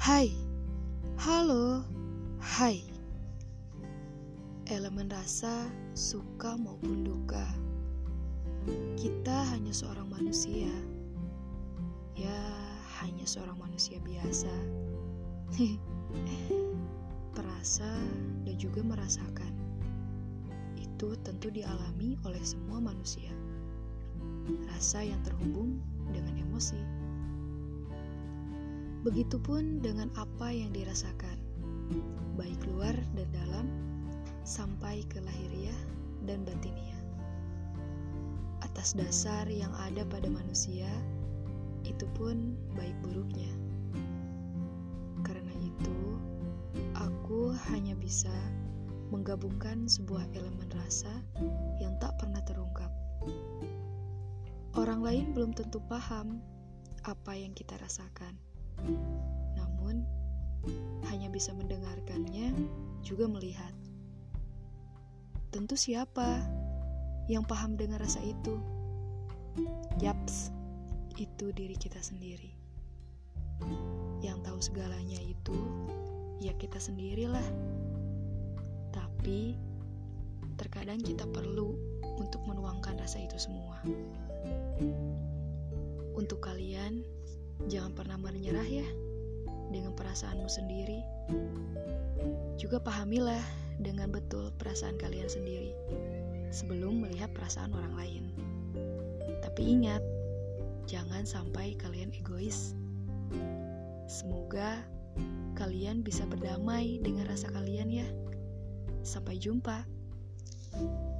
Hai, elemen rasa suka maupun duka. Kita hanya seorang manusia, ya, hanya seorang manusia biasa. Perasa dan juga merasakan itu tentu dialami oleh semua manusia. Rasa yang terhubung dengan emosi. Begitupun dengan apa yang dirasakan, baik luar dan dalam, sampai ke lahiriah dan batiniah. Atas dasar yang ada pada manusia, itu pun baik buruknya. Karena itu, aku hanya bisa menggabungkan sebuah elemen rasa yang tak pernah terungkap. Orang lain belum tentu paham apa yang kita rasakan. Namun, hanya bisa mendengarkannya, juga melihat. Tentu siapa yang paham dengan rasa itu? Yaps, itu diri kita sendiri. Yang tahu segalanya itu, ya kita sendirilah. Tapi, terkadang kita perlu untuk menuangkan rasa itu semua. Untuk kalian, Jangan pernah menyerah ya dengan perasaanmu sendiri. Juga pahamilah dengan betul perasaan kalian sendiri sebelum melihat perasaan orang lain. Tapi ingat, jangan sampai kalian egois. Semoga kalian bisa berdamai dengan rasa kalian ya. Sampai jumpa. thank you